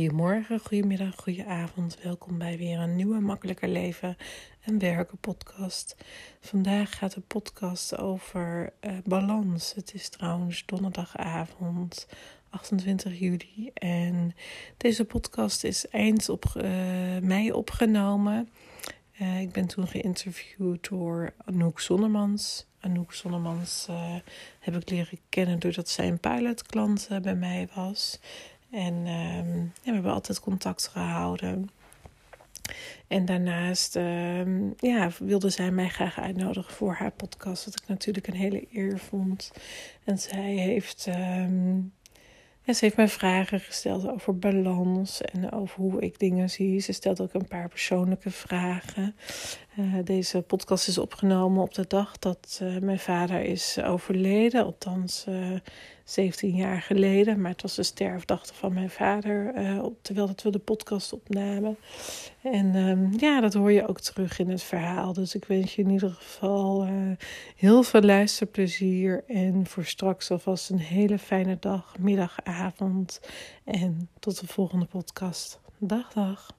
Goedemorgen, goedemiddag, goedenavond. Welkom bij weer een nieuwe Makkelijker Leven en Werken podcast. Vandaag gaat de podcast over uh, balans. Het is trouwens donderdagavond 28 juli en deze podcast is eind op uh, mei opgenomen. Uh, ik ben toen geïnterviewd door Anouk Zonnemans. Anouk Zonnemans heb ik leren kennen doordat zij een pilotklant bij mij was. En ehm, we hebben altijd contact gehouden. En daarnaast um, ja, wilde zij mij graag uitnodigen voor haar podcast. Wat ik natuurlijk een hele eer vond. En zij heeft, ja, ze heeft mij vragen gesteld over balans en over hoe ik dingen zie. Ze stelt ook een paar persoonlijke vragen. Uh, deze podcast is opgenomen op de dag dat uh, mijn vader is overleden. Althans, uh, 17 jaar geleden. Maar het was de sterfdag van mijn vader, terwijl dat we de podcast opnamen. En um, ja, dat hoor je ook terug in het verhaal. Dus ik wens je in ieder geval heel veel luisterplezier. En voor straks alvast een hele fijne dag, middag, avond. En tot de volgende podcast. Dag, dag.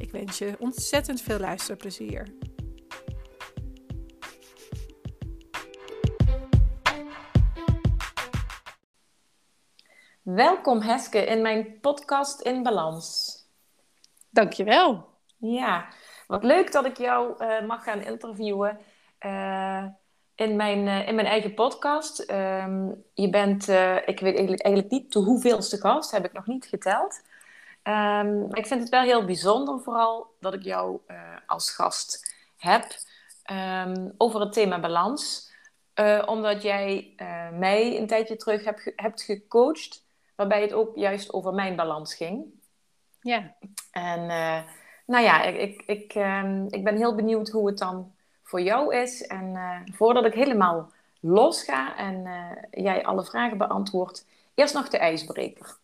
Ik wens je ontzettend veel luisterplezier. Welkom Heske in mijn podcast In Balans. Dankjewel. Ja, wat leuk dat ik jou uh, mag gaan interviewen uh, in, mijn, uh, in mijn eigen podcast. Um, je bent, ik weet eigenlijk, eigenlijk niet de hoeveelste gast, heb ik nog niet geteld. Um, maar ik vind het wel heel bijzonder, vooral dat ik jou uh, als gast heb um, over het thema balans. Uh, omdat jij uh, mij een tijdje terug heb ge hebt gecoacht, waarbij het ook juist over mijn balans ging. Ja. En nou ja, ik, ik, ik, um, ik ben heel benieuwd hoe het dan voor jou is. En voordat ik helemaal los ga en jij alle vragen beantwoordt, eerst nog de ijsbreker.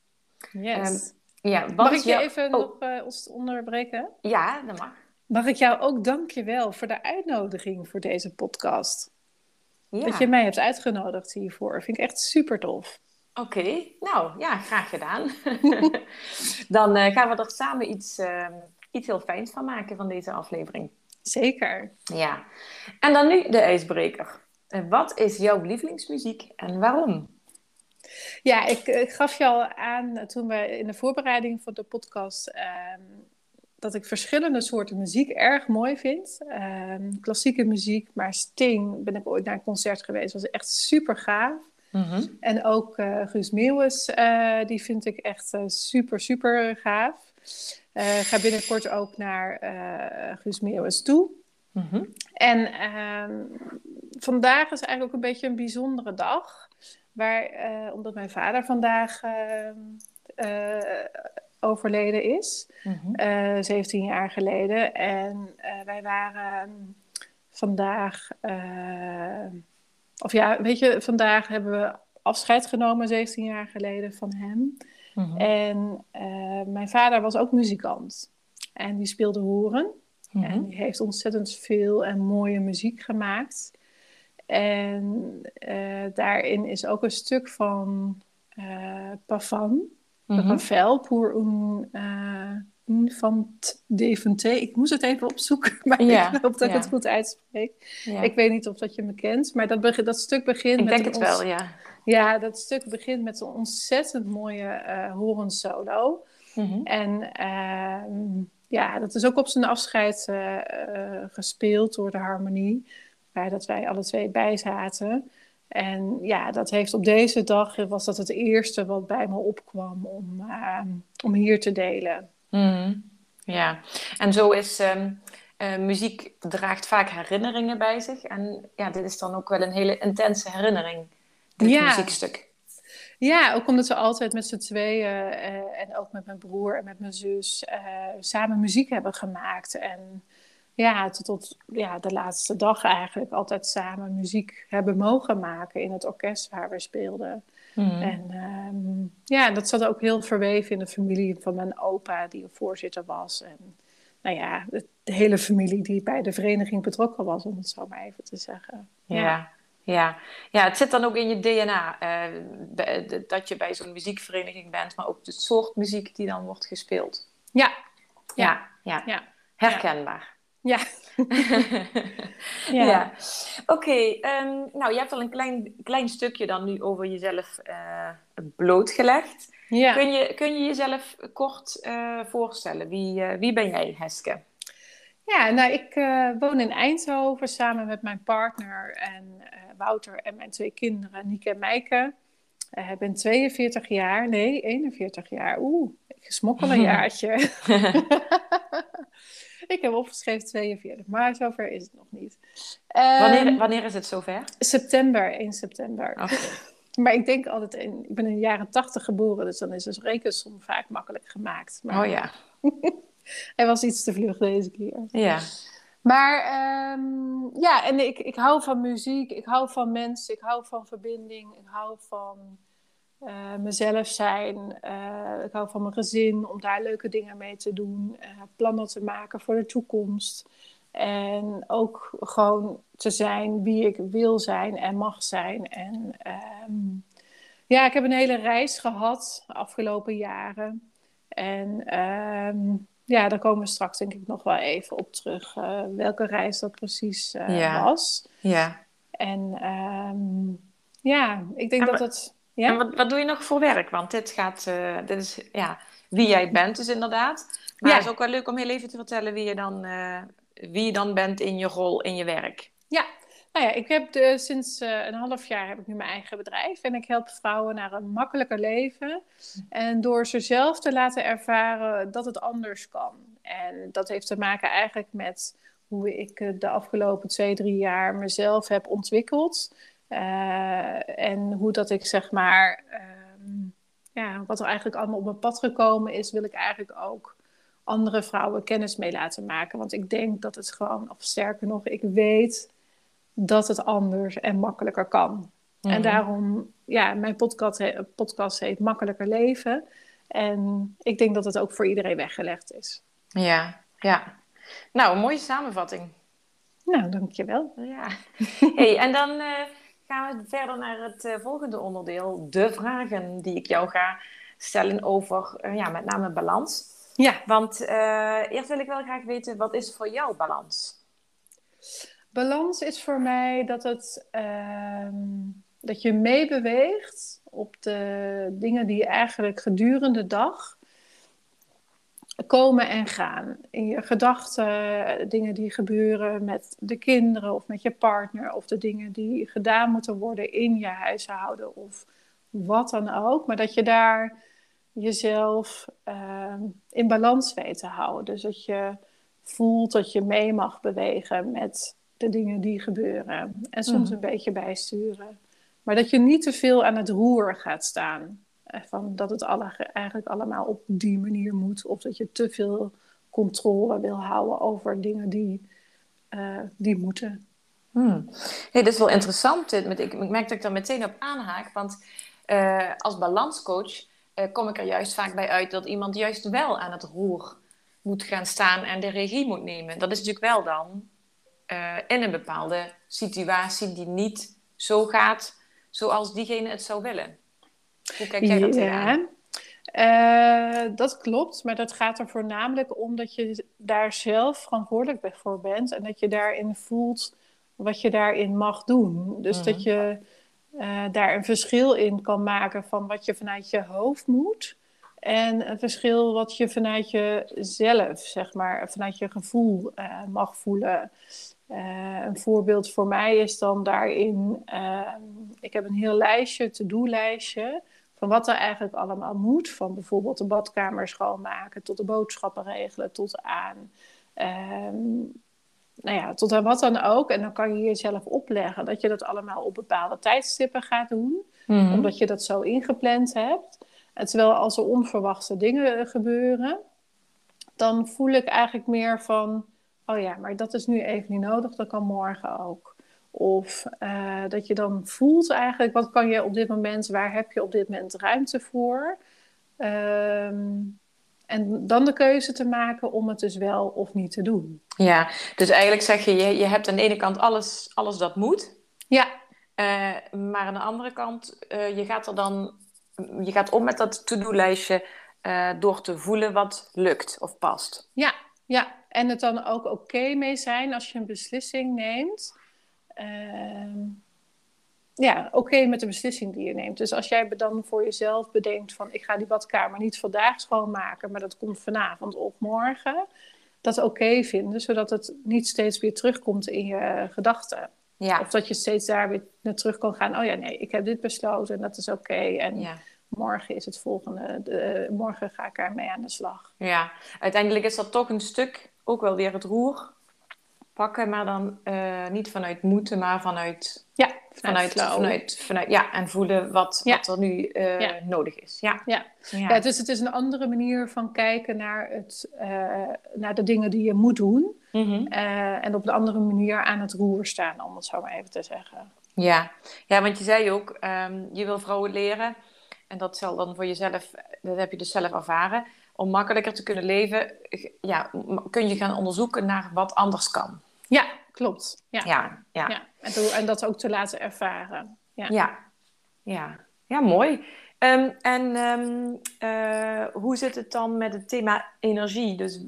Yes. Ja, mag ik je even oh. nog uh, onderbreken? Ja, dat mag. Mag ik jou ook dankjewel voor de uitnodiging voor deze podcast. Ja. Dat je mij hebt uitgenodigd hiervoor. Vind ik echt super tof. Oké, okay. nou ja, graag gedaan. Dan uh, gaan we er samen iets, uh, iets heel fijns van maken van deze aflevering. Zeker. Ja. En dan nu de ijsbreker. Wat is jouw lievelingsmuziek en waarom? Ja, ik, ik, gaf je al aan toen we in de voorbereiding van de podcast ehm, dat ik verschillende soorten muziek erg mooi vind. Ehm, klassieke muziek, maar Sting ben ik ooit naar een concert geweest, was echt super gaaf. Mhm. En ook uh, Guus Meeuwis, uh, die vind ik echt uh, super, super gaaf. Ik ga binnenkort ook naar Guus Meeuwis toe. Mhm. En ehm, vandaag is eigenlijk ook een beetje een bijzondere dag. Waar, uh, omdat mijn vader vandaag uh, uh, overleden is, mm-hmm. 17 jaar geleden. En wij waren vandaag, of ja, weet je, vandaag hebben we afscheid genomen 17 jaar geleden van hem. Mm-hmm. En mijn vader was ook muzikant. En die speelde horen. Mm-hmm. En die heeft ontzettend veel en mooie muziek gemaakt. En uh, daarin is ook een stuk van uh, Pavan, Mhm. Ravel, pour un, uh, un fant Deventer. Ik moest het even opzoeken, maar Ja, ik hoop dat ik het goed uitspreek. Ja. Ik weet niet of dat je me kent, maar dat, beg- dat stuk begint Ik met denk een het wel, ja. Ja, dat stuk begint met een ontzettend mooie uh, horensolo. Mhm. En ehm, ja, dat is ook op zijn afscheid eh, eh, gespeeld door de harmonie, waar dat wij alle twee bij zaten. En ja, dat heeft op deze dag, was dat het eerste wat bij me opkwam om, ehm, om hier te delen. Mhm. Ja, en zo is ehm, eh, muziek draagt vaak herinneringen bij zich. En ja, dit is dan ook wel een hele intense herinnering, dit Ja. muziekstuk. Ja, ook omdat we altijd met z'n tweeën uh, en ook met mijn broer en met mijn zus uh, samen muziek hebben gemaakt. En ja, tot, tot ja, de laatste dag eigenlijk altijd samen muziek hebben mogen maken in het orkest waar we speelden. Mm. En um, ja, dat zat ook heel verweven in de familie van mijn opa, die een voorzitter was. En nou ja, de, de hele familie die bij de vereniging betrokken was, om het zo maar even te zeggen. ja. Ja. ja, het zit dan ook in je DNA uh, dat je bij zo'n muziekvereniging bent, maar ook de soort muziek die dan wordt gespeeld. Ja, ja, ja. ja. herkenbaar. Ja. ja. ja. Oké, um, nou je hebt al een klein, klein stukje dan nu over jezelf uh, blootgelegd. Ja. Kun, je, kun je jezelf kort uh, voorstellen? Wie, wie ben jij, Heske? Ja, nou, ik woon in Eindhoven samen met mijn partner en Wouter en mijn twee kinderen, Nieke en Meike. Ik ben 42 jaar, nee, 41 jaar. Oeh, ik smokkel een jaartje. ik heb opgeschreven 42, maar zover is het nog niet. Um, wanneer, wanneer is het zover? September, 1 september. Okay. maar ik denk altijd, in, ik ben in de jaren 80 geboren, dus dan is dus rekensom vaak makkelijk gemaakt. Maar, oh ja. Hij was iets te vlug deze keer. Ja. Maar um, ja, en ik, ik hou van muziek, ik hou van mensen, ik hou van verbinding, ik hou van uh, mezelf zijn, uh, ik hou van mijn gezin, om daar leuke dingen mee te doen, uh, plannen te maken voor de toekomst. En ook gewoon te zijn wie ik wil zijn en mag zijn. En um, ja, ik heb een hele reis gehad de afgelopen jaren. En um, ja, daar komen we straks denk ik nog wel even op terug. Welke reis dat precies ja. was. Ja. En um, ja, ik denk en dat het... Ja? En wat, wat doe je nog voor werk? Want dit gaat... Uh, dit is ja, wie jij bent dus inderdaad. Maar ja. het is ook wel leuk om heel even te vertellen wie je dan, wie je dan bent in je rol, in je werk. Ja, nou ja, ik heb de, sinds uh, een half jaar heb ik nu mijn eigen bedrijf en ik help vrouwen naar een makkelijker leven. En door ze zelf te laten ervaren dat het anders kan. En dat heeft te maken eigenlijk met hoe ik de afgelopen twee, drie jaar mezelf heb ontwikkeld. Uh, en hoe dat ik zeg maar, um, ja, wat er eigenlijk allemaal op mijn pad gekomen is, wil ik eigenlijk ook andere vrouwen kennis mee laten maken. Want ik denk dat het gewoon, of sterker nog, ik weet dat het anders en makkelijker kan. En mhm. daarom, ja, mijn podcast, podcast heet Makkelijker Leven. En ik denk dat het ook voor iedereen weggelegd is. Ja, ja. Nou, een mooie samenvatting. Nou, dankjewel. Ja. Hey, en dan uh, gaan we verder naar het uh, volgende onderdeel. De vragen die ik jou ga stellen over, uh, ja, met name balans. Ja. Want eerst wil ik wel graag weten, wat is voor jou balans? Balans is voor mij dat, het, uh, dat je meebeweegt op de dingen die eigenlijk gedurende de dag komen en gaan. In je gedachten, dingen die gebeuren met de kinderen of met je partner, of de dingen die gedaan moeten worden in je huishouden of wat dan ook. Maar dat je daar jezelf uh, in balans weet te houden. Dus dat je voelt dat je mee mag bewegen met de dingen die gebeuren. En soms mhm. een beetje bijsturen. Maar dat je niet te veel aan het roer gaat staan. Eh, van dat het alle, eigenlijk allemaal op die manier moet. Of dat je te veel controle wil houden over dingen die, uh, die moeten. Hmm. Dat is wel interessant. Ik merk dat ik daar meteen op aanhaak. Want uh, als balanscoach kom ik er juist vaak bij uit dat iemand juist wel aan het roer moet gaan staan en de regie moet nemen. Dat is natuurlijk wel dan in een bepaalde situatie die niet zo gaat zoals diegene het zou willen. Hoe kijk jij dat tegenaan? Uh, dat klopt, maar dat gaat er voornamelijk om dat je daar zelf verantwoordelijk voor bent en dat je daarin voelt wat je daarin mag doen. Dus dat mhm. je uh, daar een verschil in kan maken van wat je vanuit je hoofd moet en een verschil wat je vanuit jezelf, zeg maar, vanuit je gevoel uh, mag voelen. Uh, een voorbeeld voor mij is dan daarin, uh, ik heb een heel lijstje, to-do-lijstje, van wat er eigenlijk allemaal moet. Van bijvoorbeeld de badkamer schoonmaken, tot de boodschappen regelen, tot aan, uh, nou ja, tot aan wat dan ook. En dan kan je jezelf opleggen dat je dat allemaal op bepaalde tijdstippen gaat doen. Mhm. omdat je dat zo ingepland hebt. En terwijl als er onverwachte dingen gebeuren, dan voel ik eigenlijk meer van, oh ja, maar dat is nu even niet nodig, dat kan morgen ook. Of eh, dat je dan voelt eigenlijk, wat kan je op dit moment, waar heb je op dit moment ruimte voor? Ehm, en dan de keuze te maken om het dus wel of niet te doen. Ja, dus eigenlijk zeg je, je, je hebt aan de ene kant alles, alles dat moet. Ja, Eh, maar aan de andere kant, eh, je gaat er dan, je gaat om met dat to-do-lijstje door te voelen wat lukt of past. ja, ja. En het dan ook oké mee zijn als je een beslissing neemt. Ehm, ja, oké met de beslissing die je neemt. Dus als jij dan voor jezelf bedenkt van ik ga die badkamer niet vandaag schoonmaken, maar dat komt vanavond of morgen. Dat oké vinden, zodat het niet steeds weer terugkomt in je gedachten. Ja, Of dat je steeds daar weer naar terug kan gaan. Oh ja, nee, ik heb dit besloten en dat is oké. En ja, morgen is het volgende. De, morgen ga ik ermee aan de slag. ja. Uiteindelijk is dat toch een stuk ook wel weer het roer pakken, maar dan eh, niet vanuit moeten, maar vanuit, Ja, vanuit, vanuit, vanuit, ja, en voelen wat, Ja. wat er nu eh, Ja. nodig is. Ja, Ja. ja. Dus het is een andere manier van kijken naar, het, eh, naar de dingen die je moet doen. Mhm. En op een andere manier aan het roer staan, om het zo maar even te zeggen. Ja, ja want je zei ook, ehm, je wil vrouwen leren, en dat zal dan voor jezelf, dat heb je dus zelf ervaren, om makkelijker te kunnen leven, ja, kun je gaan onderzoeken naar wat anders kan. Ja, klopt. Ja. Ja, ja, Ja. En, en dat ook te laten ervaren. Ja. ja, ja. Ja, mooi. Ehm, en ehm, eh, hoe zit het dan met het thema energie? Dus,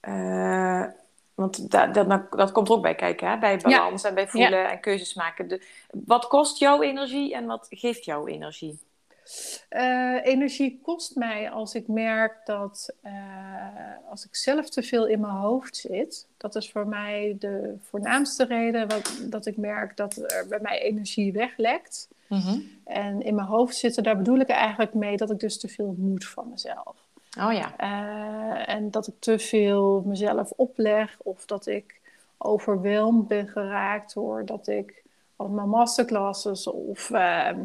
eh, want da- dat, dat komt er ook bij kijken, hè? bij balans en bij voelen en keuzes maken. De, wat kost jouw energie en wat geeft jouw energie? Eh, energie kost mij als ik merk dat eh, als ik zelf te veel in mijn hoofd zit. Dat is voor mij de voornaamste reden wat, dat ik merk dat er bij mij energie weglekt. En in mijn hoofd zitten, daar bedoel ik eigenlijk mee dat ik dus te veel moet van mezelf. Oh ja. Eh, en dat ik te veel mezelf opleg of dat ik overweldigd ben geraakt door dat ik al mijn masterclasses of, eh, eh,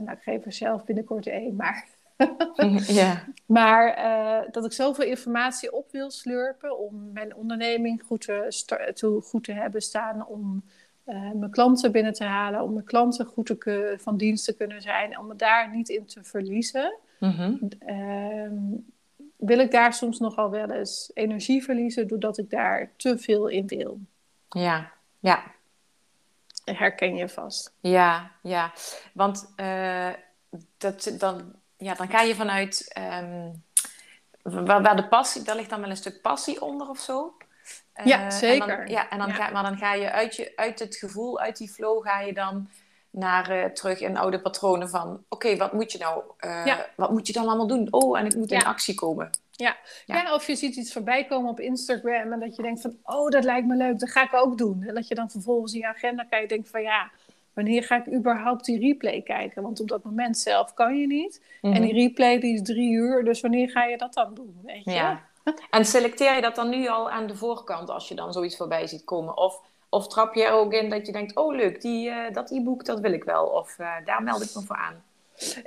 nou ik geef er zelf binnenkort één, maar, ja. maar eh, dat ik zoveel informatie op wil slurpen om mijn onderneming goed te, goed te hebben staan, om eh, mijn klanten binnen te halen, om mijn klanten goed te van dienst te kunnen zijn, om me daar niet in te verliezen Mhm. ehm, wil ik daar soms nogal wel eens energie verliezen doordat ik daar te veel in wil. ja. Ja. Herken je vast. Ja, ja. Want eh, dat, dan, ja, dan ga je vanuit ehm, waar, waar de passie, daar ligt dan wel een stuk passie onder of zo. Eh, Ja, en zeker. dan, ja, en dan Ja. Ga, maar dan ga je uit, je uit het gevoel, uit die flow, ga je dan naar eh, terug in oude patronen van, oké, wat moet je nou, Ja. wat moet je dan allemaal doen? Oh, en ik moet in actie komen. Ja. Ja. Ja. of je ziet iets voorbij komen op Instagram en dat je denkt van, oh, dat lijkt me leuk, dat ga ik ook doen. En dat je dan vervolgens in je agenda kijkt en denkt van, ja, wanneer ga ik überhaupt die replay kijken? Want op dat moment zelf kan je niet. Mhm. En die replay die is drie uur, dus wanneer ga je dat dan doen? Weet je? Ja. En selecteer je dat dan nu al aan de voorkant als je dan zoiets voorbij ziet komen? Of, of trap je er ook in dat je denkt, oh leuk, die, eh, dat e-book dat wil ik wel. Of eh, daar meld ik me voor aan.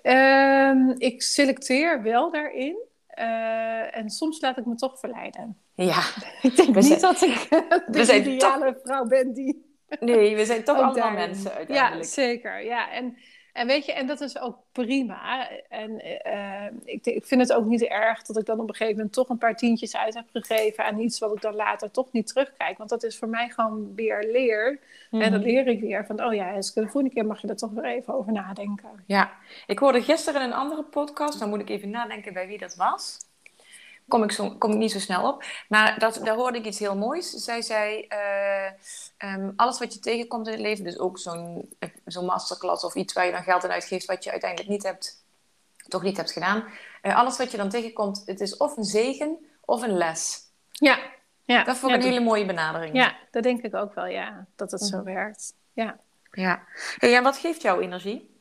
Ehm, ik selecteer wel daarin. Eh, en soms laat ik me toch verleiden. Ja, Ik denk niet zijn- dat ik de zijn ideale vrouw ben die nee, we zijn toch ook allemaal mensen Ja, uiteindelijk. zeker. Ja, en, en weet je, en dat is ook prima. En eh, ik, ik vind het ook niet erg dat ik dan op een gegeven moment toch een paar tientjes uit heb gegeven aan iets wat ik dan later toch niet terugkijk. Want dat is voor mij gewoon weer leer. En dan Mhm. leer ik weer van, oh ja, Eske, de volgende keer mag je er toch weer even over nadenken. Ja, ik hoorde gisteren in een andere podcast, dan moet ik even nadenken bij wie dat was. Kom ik, zo, kom ik niet zo snel op. Maar dat, daar hoorde ik iets heel moois. Zij zei, eh, ehm, alles wat je tegenkomt in het leven, dus ook zo'n zo'n masterclass of iets waar je dan geld aan uitgeeft, wat je uiteindelijk niet hebt, toch niet hebt gedaan. Eh, alles wat je dan tegenkomt, het is of een zegen of een les. Ja, ja. Dat vond ja, ik een hele mooie benadering. Ja, dat denk ik ook wel, ja. Dat het zo Mhm. werkt. Ja. ja. Hey, en wat geeft jou energie?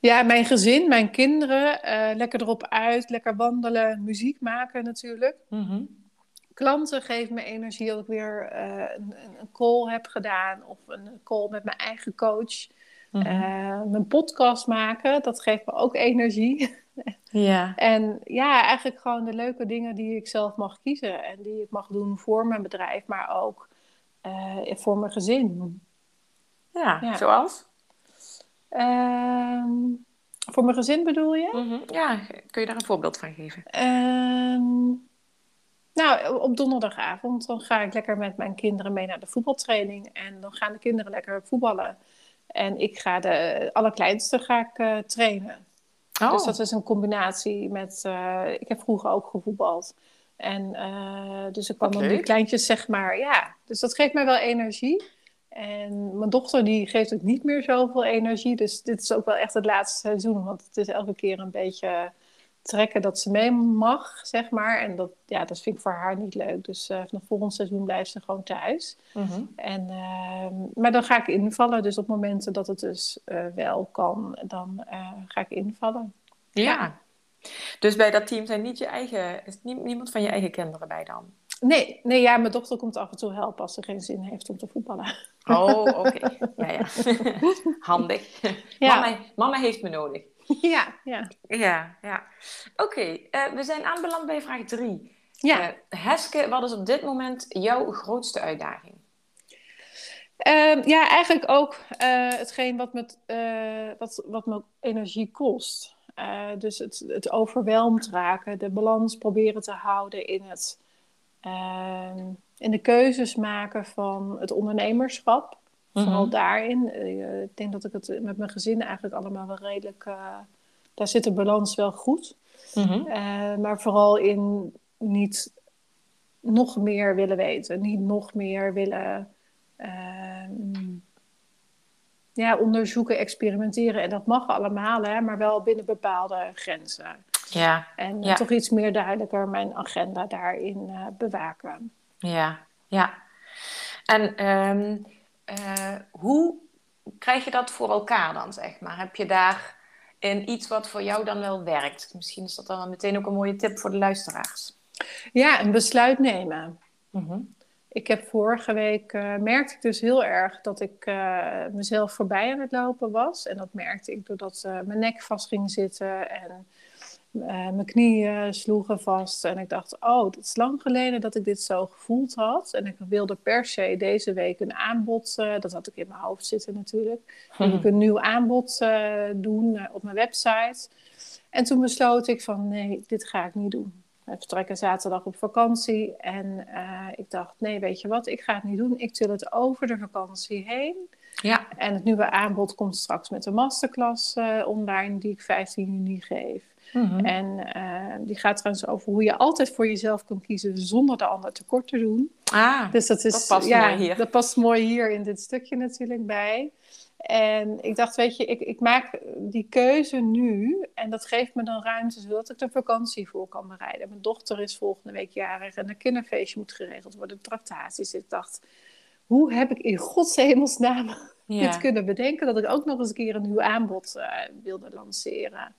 Ja, mijn gezin, mijn kinderen, eh, lekker erop uit, lekker wandelen, muziek maken natuurlijk. Klanten geven me energie dat ik weer eh, een, een- call heb gedaan of een call met mijn eigen coach. Mhm. Eh, mijn podcast maken, dat geeft me ook energie. Ja. En ja, eigenlijk gewoon de leuke dingen die ik zelf mag kiezen. En die ik mag doen voor mijn bedrijf, maar ook uh, voor mijn gezin. Ja, ja. zoals? Ehm, voor mijn gezin bedoel je? Mm -hmm. Ja, kun je daar een voorbeeld van geven? Ehm, nou, op donderdagavond dan ga ik lekker met mijn kinderen mee naar de voetbaltraining. En dan gaan de kinderen lekker voetballen. En ik ga de allerkleinste ga ik, uh, trainen. Oh. Dus dat is een combinatie met... Uh, ik heb vroeger ook gevoetbald. En uh, dus ik Oké. dan die kleintjes, zeg maar... Ja, dus dat geeft mij wel energie. En mijn dochter die geeft ook niet meer zoveel energie. Dus dit is ook wel echt het laatste seizoen. Want het is elke keer een beetje trekken dat ze mee mag, zeg maar. En dat, ja, dat vind ik voor haar niet leuk. Dus uh, vanaf volgend seizoen blijft ze gewoon thuis. Mm -hmm. en, uh, maar dan ga ik invallen. Dus op momenten dat het dus uh, wel kan, dan eh, ga ik invallen. Ja. ja. Dus bij dat team zijn niet je eigen, is niemand van je eigen kinderen bij dan? Nee, nee, ja, mijn dochter komt af en toe helpen als ze geen zin heeft om te voetballen. Oh, oké. Okay. Ja, ja. Handig. Ja. Mama, mama heeft me nodig. Ja, ja. Ja, ja. Oké, okay, uh, we zijn aanbeland bij vraag 3. Ja. Uh, Heske, wat is op dit moment jouw grootste uitdaging? Uh, ja, eigenlijk ook uh, hetgeen wat me, uh, wat, wat me energie kost. dus het, het overweldigd raken, de balans proberen te houden in, het, ehm, in de keuzes maken van het ondernemerschap. Mhm. Vooral daarin. Uh, ik denk dat ik het met mijn gezin eigenlijk allemaal wel redelijk... Uh, daar zit de balans wel goed. Mhm. Uh, maar vooral in niet nog meer willen weten. Niet nog meer willen ehm, ja, onderzoeken, experimenteren. En dat mag allemaal, hè, maar wel binnen bepaalde grenzen. Ja. En ja. toch iets meer duidelijker mijn agenda daarin bewaken. Ja, ja. En... Um... Uh, hoe krijg je dat voor elkaar dan, zeg maar? Heb je daar in iets wat voor jou dan wel werkt? Misschien is dat dan meteen ook een mooie tip voor de luisteraars. Ja, een besluit nemen. Mm -hmm. Ik heb vorige week, uh, merkte ik dus heel erg dat ik uh, mezelf voorbij aan het lopen was. En dat merkte ik doordat mijn nek vast ging zitten en mijn knieën sloegen vast. En ik dacht, oh, dat is lang geleden dat ik dit zo gevoeld had. En ik wilde per se deze week een aanbod, uh, dat had ik in mijn hoofd zitten natuurlijk. Wilde ik een nieuw aanbod uh, doen op mijn website. En toen besloot ik van, nee, dit ga ik niet doen. We vertrekken zaterdag op vakantie. En ik dacht, nee, weet je wat, ik ga het niet doen. Ik til het over de vakantie heen. Ja. En het nieuwe aanbod komt straks met een masterclass online die ik 15 juni geef. Mm -hmm. En uh, die gaat trouwens over hoe je altijd voor jezelf kan kiezen zonder de ander tekort te doen. Ah, dus dat, is, dat past ja, mooi hier. Dat past mooi hier in dit stukje natuurlijk bij. En ik dacht, weet je, ik, ik maak die keuze nu en dat geeft me dan ruimte zodat ik de vakantie voor kan bereiden. Mijn dochter is volgende week jarig en een kinderfeestje moet geregeld worden, tractaties. Ik dacht, hoe heb ik in godshemelsnaam Ja. dit kunnen bedenken dat ik ook nog eens een keer een nieuw aanbod uh, wilde lanceren?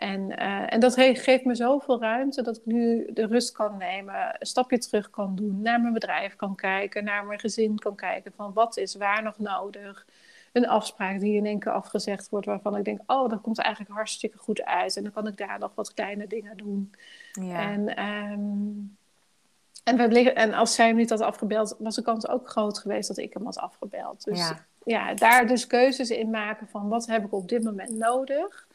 En, uh, en dat geeft me zoveel ruimte dat ik nu de rust kan nemen, een stapje terug kan doen, naar mijn bedrijf kan kijken, naar mijn gezin kan kijken van wat is waar nog nodig. Een afspraak die in één keer afgezegd wordt waarvan ik denk, oh, dat komt eigenlijk hartstikke goed uit. En dan kan ik daar nog wat kleine dingen doen. Ja. En, um, en, we en als zij hem niet had afgebeld, was de kans ook groot geweest dat ik hem had afgebeld. Dus Ja. ja, daar dus keuzes in maken van wat heb ik op dit moment nodig.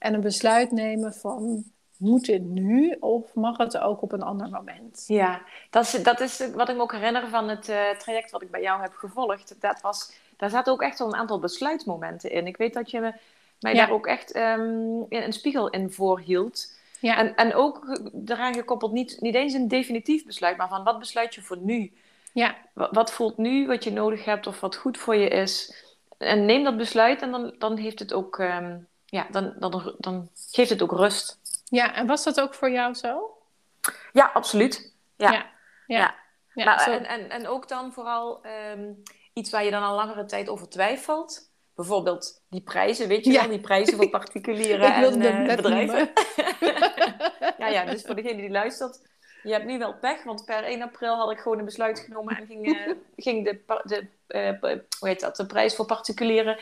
En een besluit nemen van, moet dit nu of mag het ook op een ander moment? Ja, dat is, dat is wat ik me ook herinner van het uh, traject wat ik bij jou heb gevolgd. Dat was, daar zaten ook echt wel een aantal besluitmomenten in. Ik weet dat je me, mij Ja. daar ook echt um, een spiegel in voorhield. Ja, En, en ook eraan gekoppeld, niet, niet eens een definitief besluit, maar van wat besluit je voor nu? ja, Wat, wat voelt nu wat je nodig hebt of wat goed voor je is? En neem dat besluit en dan, dan heeft het ook, um, ja, dan, dan, dan geeft het ook rust. ja, en was dat ook voor jou zo? Ja, absoluut. Ja. ja. Ja. Nou, en, en, en ook dan vooral ehm, iets waar je dan al langere tijd over twijfelt. Bijvoorbeeld die prijzen, weet je wel, die prijzen voor particulieren en eh, bedrijven. ja, ja, dus voor degene die luistert, je hebt nu wel pech, want per 1 april had ik gewoon een besluit genomen en ging, uh, ging de, de, uh, hoe heet dat, de prijs voor particulieren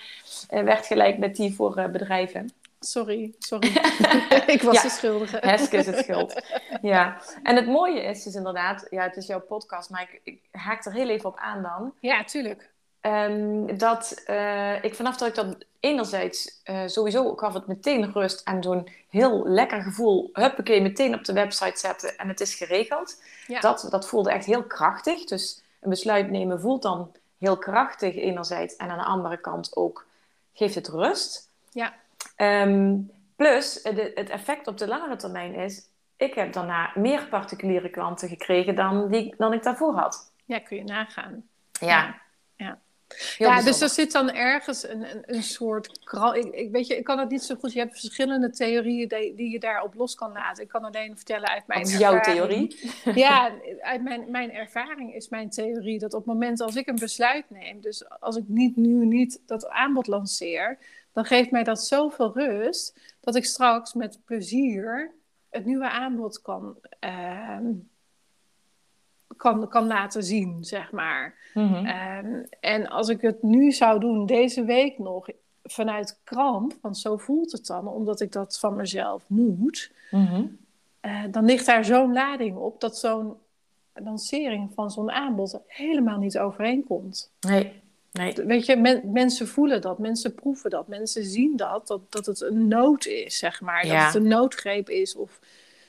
uh, werd gelijk met die voor bedrijven. Sorry, sorry. ik was de schuldige. Heske is het schuld. Ja, en het mooie is dus inderdaad, ja, het is jouw podcast, maar ik, ik haak er heel even op aan dan. Ja, tuurlijk. Um, dat uh, ik vanaf dat ik dat enerzijds uh, sowieso gaf het meteen rust en zo'n heel lekker gevoel, huppakee, meteen op de website zetten en het is geregeld. Ja. Dat, dat voelde echt heel krachtig. Dus een besluit nemen voelt dan heel krachtig enerzijds en aan de andere kant ook geeft het rust. Ja. Um, plus, het, het effect op de langere termijn is, ik heb daarna meer particuliere klanten gekregen dan, die, dan ik daarvoor had. Ja, kun je nagaan. Ja. ja. Ja. dus er zit dan ergens een, een, een soort kral. Ik, ik, weet je, ik kan het niet zo goed. Je hebt verschillende theorieën die, die je daarop los kan laten. Ik kan alleen vertellen uit mijn. Is jouw theorie? Ja, uit mijn, mijn ervaring is mijn theorie dat op het moment als ik een besluit neem, dus als ik niet, nu niet dat aanbod lanceer, dan geeft mij dat zoveel rust dat ik straks met plezier het nieuwe aanbod kan, uh, kan, kan laten zien, zeg maar. Mm-hmm. Uh, en als ik het nu zou doen, deze week nog, vanuit kramp, want zo voelt het dan, omdat ik dat van mezelf moet, mm-hmm. uh, dan ligt daar zo'n lading op dat zo'n lancering van zo'n aanbod helemaal niet overeenkomt. Nee. Nee. Weet je, men, mensen voelen dat, mensen proeven dat, mensen zien dat, dat, dat het een nood is, zeg maar. Ja. Dat het een noodgreep is. Of,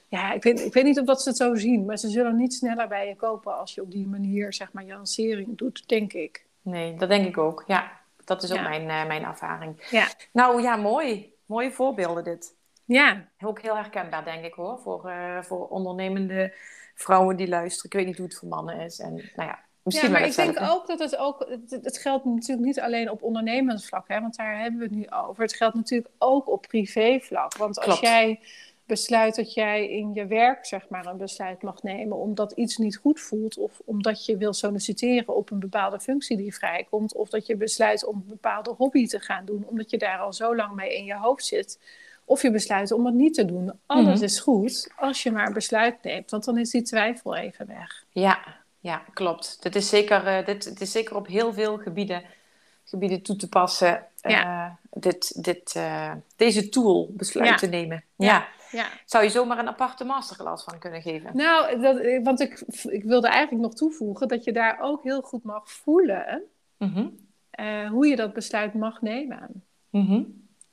ja, ik weet, ik weet niet of dat ze het zo zien, maar ze zullen niet sneller bij je kopen als je op die manier, zeg maar, je lancering doet, denk ik. Nee, dat denk ik ook. Ja, dat is ook Ja. mijn, uh, mijn ervaring. Ja. Nou ja, mooi. Mooie voorbeelden dit. Ja, Ook heel herkenbaar, denk ik hoor. Voor, uh, voor ondernemende vrouwen die luisteren. Ik weet niet hoe het voor mannen is. En nou ja, misschien ja maar ik denk ook dat het ook, het, het geldt natuurlijk niet alleen op ondernemersvlak, hè, want daar hebben we het nu over. Het geldt natuurlijk ook op privévlak. Want als Klopt. jij besluit dat jij in je werk zeg maar een besluit mag nemen omdat iets niet goed voelt of omdat je wil solliciteren op een bepaalde functie die vrijkomt of dat je besluit om een bepaalde hobby te gaan doen omdat je daar al zo lang mee in je hoofd zit of je besluit om het niet te doen. Alles Mhm. is goed als je maar een besluit neemt, want dan is die twijfel even weg. Ja, ja, klopt. Dit is zeker, uh, dit, dit is zeker op heel veel gebieden, gebieden toe te passen. Ja. Uh, dit, dit, uh, deze tool besluiten Ja. nemen. Ja. Ja. Ja. Zou je zomaar een aparte masterclass van kunnen geven? Nou, dat, want ik, ik wilde eigenlijk nog toevoegen dat je daar ook heel goed mag voelen Mhm. eh, hoe je dat besluit mag nemen. Mhm.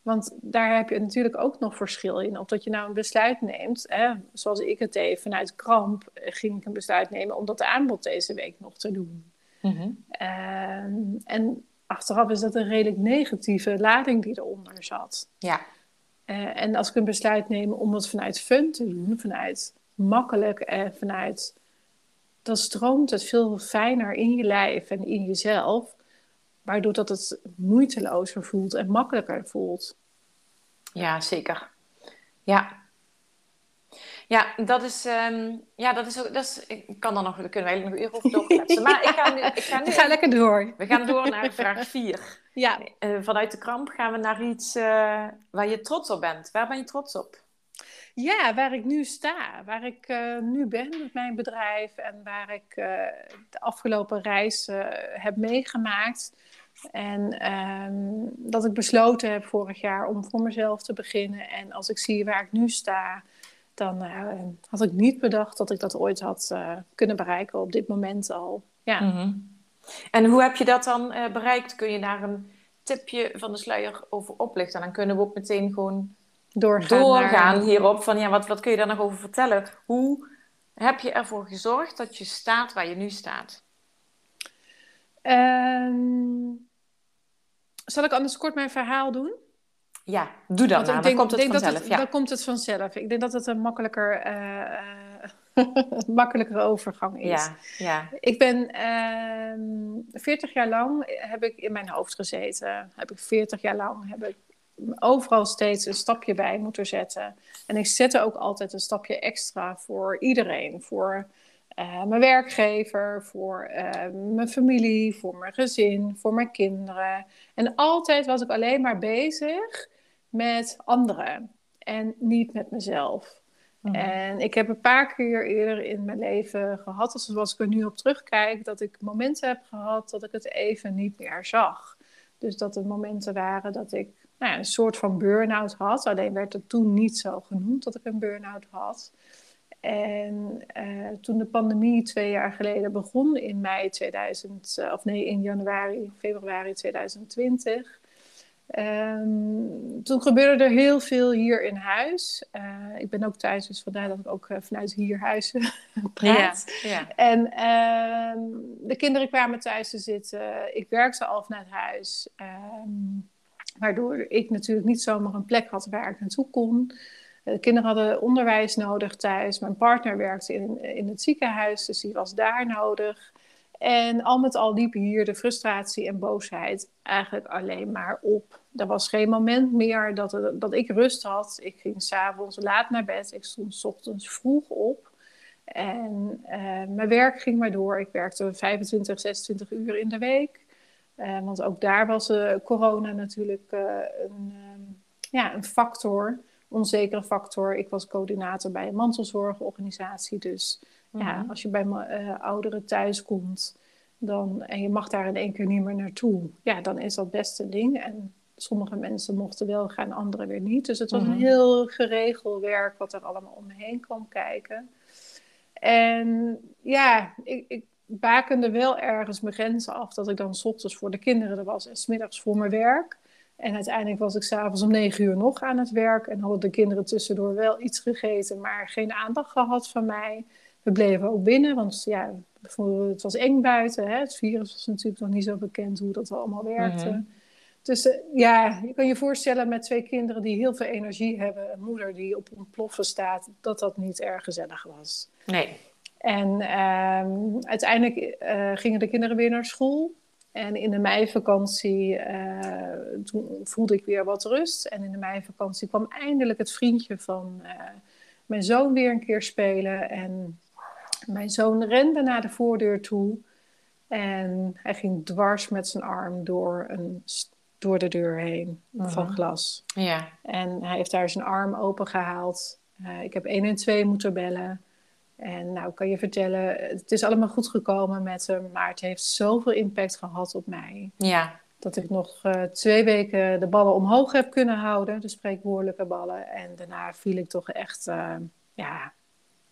Want daar heb je natuurlijk ook nog verschil in. Of dat je nou een besluit neemt, hè, zoals ik het deed, vanuit kramp eh, ging ik een besluit nemen om dat aanbod deze week nog te doen. Mhm. Ehm, en achteraf is dat een redelijk negatieve lading die eronder zat. Ja. Eh, en als ik een besluit neem om het vanuit fun te doen, vanuit makkelijk en vanuit. dan stroomt het veel fijner in je lijf en in jezelf, waardoor dat het moeitelozer voelt en makkelijker voelt. Ja, zeker. Ja. Ja, dat is, um, ja, dat is ook, dat is, ik kan er nog, daar kunnen we nog een uur over doorkletsen. Maar ik ga nu, ik ga nu, Ga lekker door. we gaan door naar vraag 4. Ja. Uh, vanuit de kramp gaan we naar iets uh, waar je trots op bent. Waar ben je trots op? Ja, waar ik nu sta, waar ik uh, nu ben met mijn bedrijf en waar ik de afgelopen reis heb meegemaakt. En um, dat ik besloten heb vorig jaar om voor mezelf te beginnen. En als ik zie waar ik nu sta, dan had ik niet bedacht dat ik dat ooit had kunnen bereiken op dit moment al. Ja. Mm -hmm. En hoe heb je dat dan bereikt? Kun je daar een tipje van de sluier over oplichten? Dan kunnen we ook meteen gewoon doorgaan, doorgaan naar... hierop. Van, ja, wat, wat kun je daar nog over vertellen? Hoe heb je ervoor gezorgd dat je staat waar je nu staat? Um, zal ik anders kort mijn verhaal doen? Ja, doe dat maar. Dan komt het vanzelf. Het, ja. Dan komt het vanzelf. Ik denk dat het een makkelijker, uh, makkelijkere overgang is. Ja, ja. Ik ben uh, 40 jaar lang heb ik in mijn hoofd gezeten. Heb ik 40 jaar lang heb ik overal steeds een stapje bij moeten zetten. En ik zette ook altijd een stapje extra voor iedereen. Voor uh, mijn werkgever, voor uh, mijn familie, voor mijn gezin, voor mijn kinderen. En altijd was ik alleen maar bezig met anderen en niet met mezelf. En ik heb een paar keer eerder in mijn leven gehad, zoals ik er nu op terugkijk, dat ik momenten heb gehad dat ik het even niet meer zag. Dus dat er momenten waren dat ik nou ja, een soort van burn-out had. Alleen werd het toen niet zo genoemd dat ik een burn-out had. En uh, toen de pandemie twee jaar geleden begon, in mei 2000, of nee, in januari, februari 2020, Um, toen gebeurde er heel veel hier in huis. Uh, ik ben ook thuis, dus vandaar dat ik ook uh, vanuit hier huis praat. Ja, ja. En uh, de kinderen kwamen thuis te zitten. Ik werkte al vanuit huis. Um, waardoor ik natuurlijk niet zomaar een plek had waar ik naartoe kon. De kinderen hadden onderwijs nodig thuis. Mijn partner werkte in, in het ziekenhuis, dus die was daar nodig. En al met al liep hier de frustratie en boosheid eigenlijk alleen maar op. Er was geen moment meer dat, dat ik rust had. Ik ging s'avonds laat naar bed. Ik stond s ochtends vroeg op. En uh, mijn werk ging maar door. Ik werkte 25, 26 uur in de week. Uh, want ook daar was uh, corona natuurlijk een, ja, een factor, onzekere factor. Ik was coördinator bij een mantelzorgorganisatie. Dus ja, mhm. als je bij uh, ouderen thuis komt dan, en je mag daar in één keer niet meer naartoe, ja, dan is dat best een ding. En sommige mensen mochten wel gaan, anderen weer niet. Dus het was een mhm. heel geregeld werk wat er allemaal om me heen kwam kijken. En ja, ik, ik bakende wel ergens mijn grenzen af dat ik dan s ochtends voor de kinderen er was en smiddags voor mijn werk. En uiteindelijk was ik s'avonds om negen uur nog aan het werk en hadden de kinderen tussendoor wel iets gegeten, maar geen aandacht gehad van mij. We bleven ook binnen, want ja, het was eng buiten. Hè? Het virus was natuurlijk nog niet zo bekend hoe dat allemaal werkte. Mhm. Dus uh, ja, je kan je voorstellen met twee kinderen die heel veel energie hebben, een moeder die op ontploffen staat, dat dat niet erg gezellig was. Nee. En uh, uiteindelijk uh, gingen de kinderen weer naar school. En in de meivakantie, toen voelde ik weer wat rust. En in de meivakantie kwam eindelijk het vriendje van mijn zoon weer een keer spelen. En mijn zoon rende naar de voordeur toe. En hij ging dwars met zijn arm door, een, door de deur heen van mhm. glas. Ja. En hij heeft daar zijn arm open gehaald. Uh, ik heb 112 moeten bellen. En nou, kan je vertellen, het is allemaal goed gekomen met hem, maar het heeft zoveel impact gehad op mij. Ja. Dat ik nog uh, twee weken de ballen omhoog heb kunnen houden, de spreekwoordelijke ballen. En daarna viel ik toch echt, uh, ja,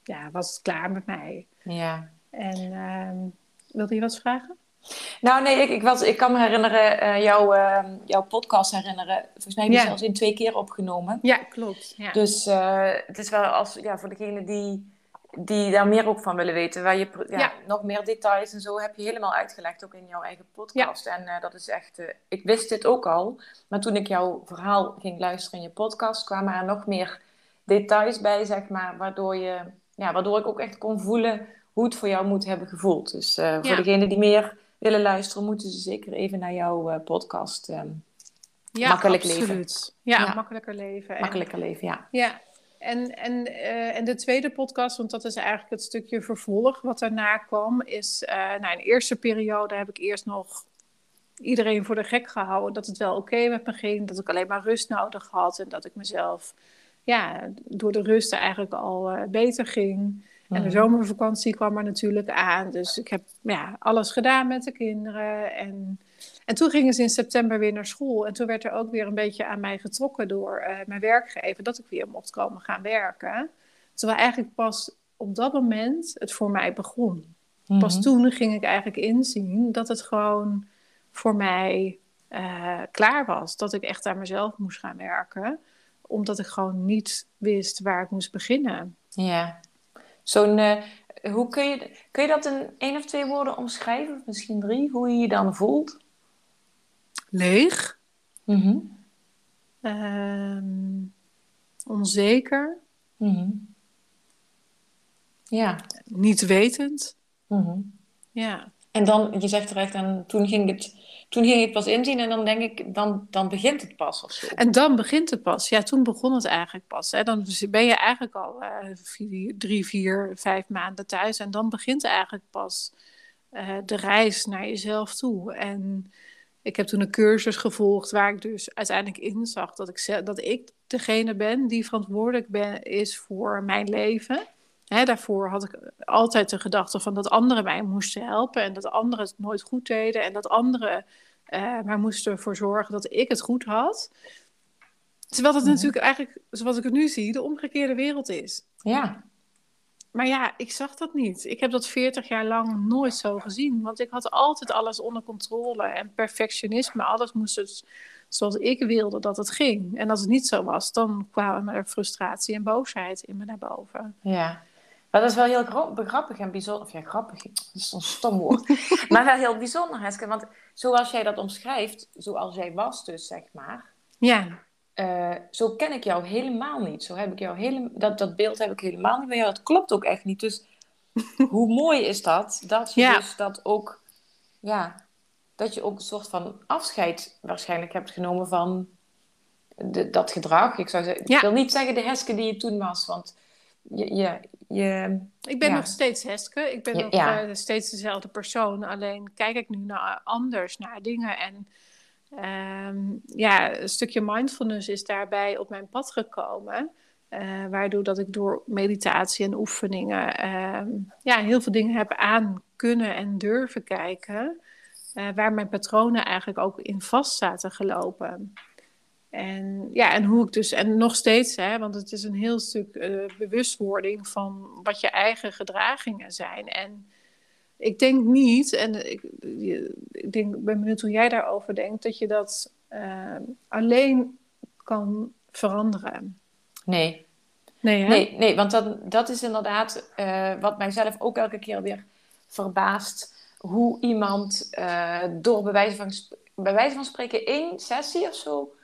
ja, was het klaar met mij. Ja. En uh, wilde je wat vragen? Nou, nee, ik, ik, was, ik kan me herinneren, uh, jouw, uh, jouw podcast herinneren. Volgens mij heb je ja. zelfs in twee keer opgenomen. Ja, klopt. Ja. Dus uh, het is wel als, ja, voor degene die, die daar meer ook van willen weten, waar je ja, ja. nog meer details en zo heb je helemaal uitgelegd, ook in jouw eigen podcast. En dat is echt, ik wist dit ook al, maar toen ik jouw verhaal ging luisteren in je podcast, kwamen er nog meer details bij, zeg maar, waardoor je ja, waardoor ik ook echt kon voelen hoe het voor jou moet hebben gevoeld. Dus uh, voor degenen die meer willen luisteren, moeten ze zeker even naar jouw uh, podcast. Um, ja, makkelijk absoluut. leven. Ja, ja, makkelijker leven. Makkelijker en, leven, ja. Ja, en, en, uh, en de tweede podcast, want dat is eigenlijk het stukje vervolg wat daarna kwam, is, nou, in de eerste periode heb ik eerst nog iedereen voor de gek gehouden dat het wel oké okay met me ging, dat ik alleen maar rust nodig had en dat ik mezelf ja, door de rust eigenlijk al uh, beter ging. En de mhm. zomervakantie kwam er natuurlijk aan. Dus ik heb ja, alles gedaan met de kinderen. En, en toen gingen ze in september weer naar school. En toen werd er ook weer een beetje aan mij getrokken door uh, mijn werkgever dat ik weer mocht komen gaan werken. Terwijl eigenlijk pas op dat moment het voor mij begon. Pas mhm. toen ging ik eigenlijk inzien dat het gewoon voor mij uh, klaar was. Dat ik echt aan mezelf moest gaan werken omdat ik gewoon niet wist waar ik moest beginnen. Ja. Zo'n, uh, hoe kun je, kun je dat in één of twee woorden omschrijven? Of misschien drie, hoe je je dan voelt? Leeg. Mm onzeker. Mm Ja. Niet wetend. Mm Ja. En dan, je zegt terecht, en toen ging het toen ging ik pas inzien en dan denk ik, dan, dan begint het pas of zo. En dan begint het pas. Ja, toen begon het eigenlijk pas. Hè. Dan ben je eigenlijk al vier, drie, vier, vijf maanden thuis. En dan begint eigenlijk pas uh, de reis naar jezelf toe. En ik heb toen een cursus gevolgd waar ik dus uiteindelijk inzag dat ik, dat ik degene ben die verantwoordelijk ben, is voor mijn leven. Hè, daarvoor had ik altijd de gedachte van dat anderen mij moesten helpen en dat anderen het nooit goed deden en dat anderen uh, maar moesten ervoor zorgen dat ik het goed had. Terwijl het mhm. natuurlijk eigenlijk, zoals ik het nu zie, de omgekeerde wereld is. Ja. Maar ja, ik zag dat niet. Ik heb dat 40 jaar lang nooit zo gezien. Want ik had altijd alles onder controle. En perfectionisme, alles moest het zoals ik wilde dat het ging. En als het niet zo was, dan kwamen er frustratie en boosheid in me naar boven. Ja, maar dat is wel heel grappig en bijzonder. Of ja, grappig, dat is een stom woord. maar wel heel bijzonder, Heske. Want zoals jij dat omschrijft, zoals jij was dus, zeg maar. Ja. Uh, zo ken ik jou helemaal niet. Zo heb ik jou hele, dat, dat beeld heb ik helemaal niet bij jou. Dat klopt ook echt niet. Dus hoe mooi is dat? Dat je ja. dus dat ook, ja, dat je ook een soort van afscheid waarschijnlijk hebt genomen van de, dat gedrag. Ik, zou zeggen, ik wil niet zeggen de Heske die je toen was, want je, je, je ik ben nog steeds Heske. Ik ben nog uh, steeds dezelfde persoon. Alleen kijk ik nu naar anders naar dingen en Um, ja, een stukje mindfulness is daarbij op mijn pad gekomen. Uh, waardoor dat ik door meditatie en oefeningen um, ja, heel veel dingen heb aan kunnen en durven kijken. Uh, waar mijn patronen eigenlijk ook in vast zaten gelopen. En ja, en hoe ik dus, en nog steeds, hè, want het is een heel stuk uh, bewustwording van wat je eigen gedragingen zijn. En ik denk niet, en ik, ik denk, ben benieuwd hoe jij daarover denkt, dat je dat uh, alleen kan veranderen. Nee. Nee, hè? nee, nee, want dat, dat is inderdaad uh, wat mijzelf ook elke keer weer verbaast. Hoe iemand door bij wijze, van, bij wijze van spreken één sessie of zo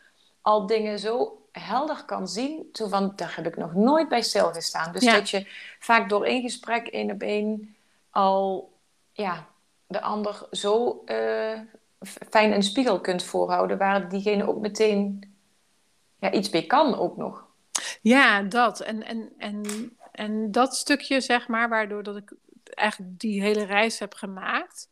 al dingen zo helder kan zien. Zo van, daar heb ik nog nooit bij stilgestaan. Dus dat je vaak door één gesprek één op één al ja, de ander zo uh, fijn een spiegel kunt voorhouden, waar diegene ook meteen ja, iets mee kan ook nog. Ja, dat. En, en, en, en dat stukje, zeg maar, waardoor dat ik eigenlijk die hele reis heb gemaakt,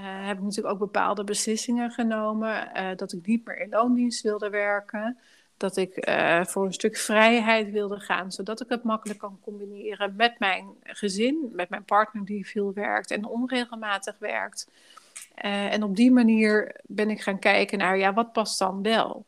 heb ik natuurlijk ook bepaalde beslissingen genomen. Uh, dat ik niet meer in loondienst wilde werken dat ik uh, voor een stuk vrijheid wilde gaan, zodat ik het makkelijk kan combineren met mijn gezin, met mijn partner die veel werkt en onregelmatig werkt. Uh, en op die manier ben ik gaan kijken naar, ja, wat past dan wel?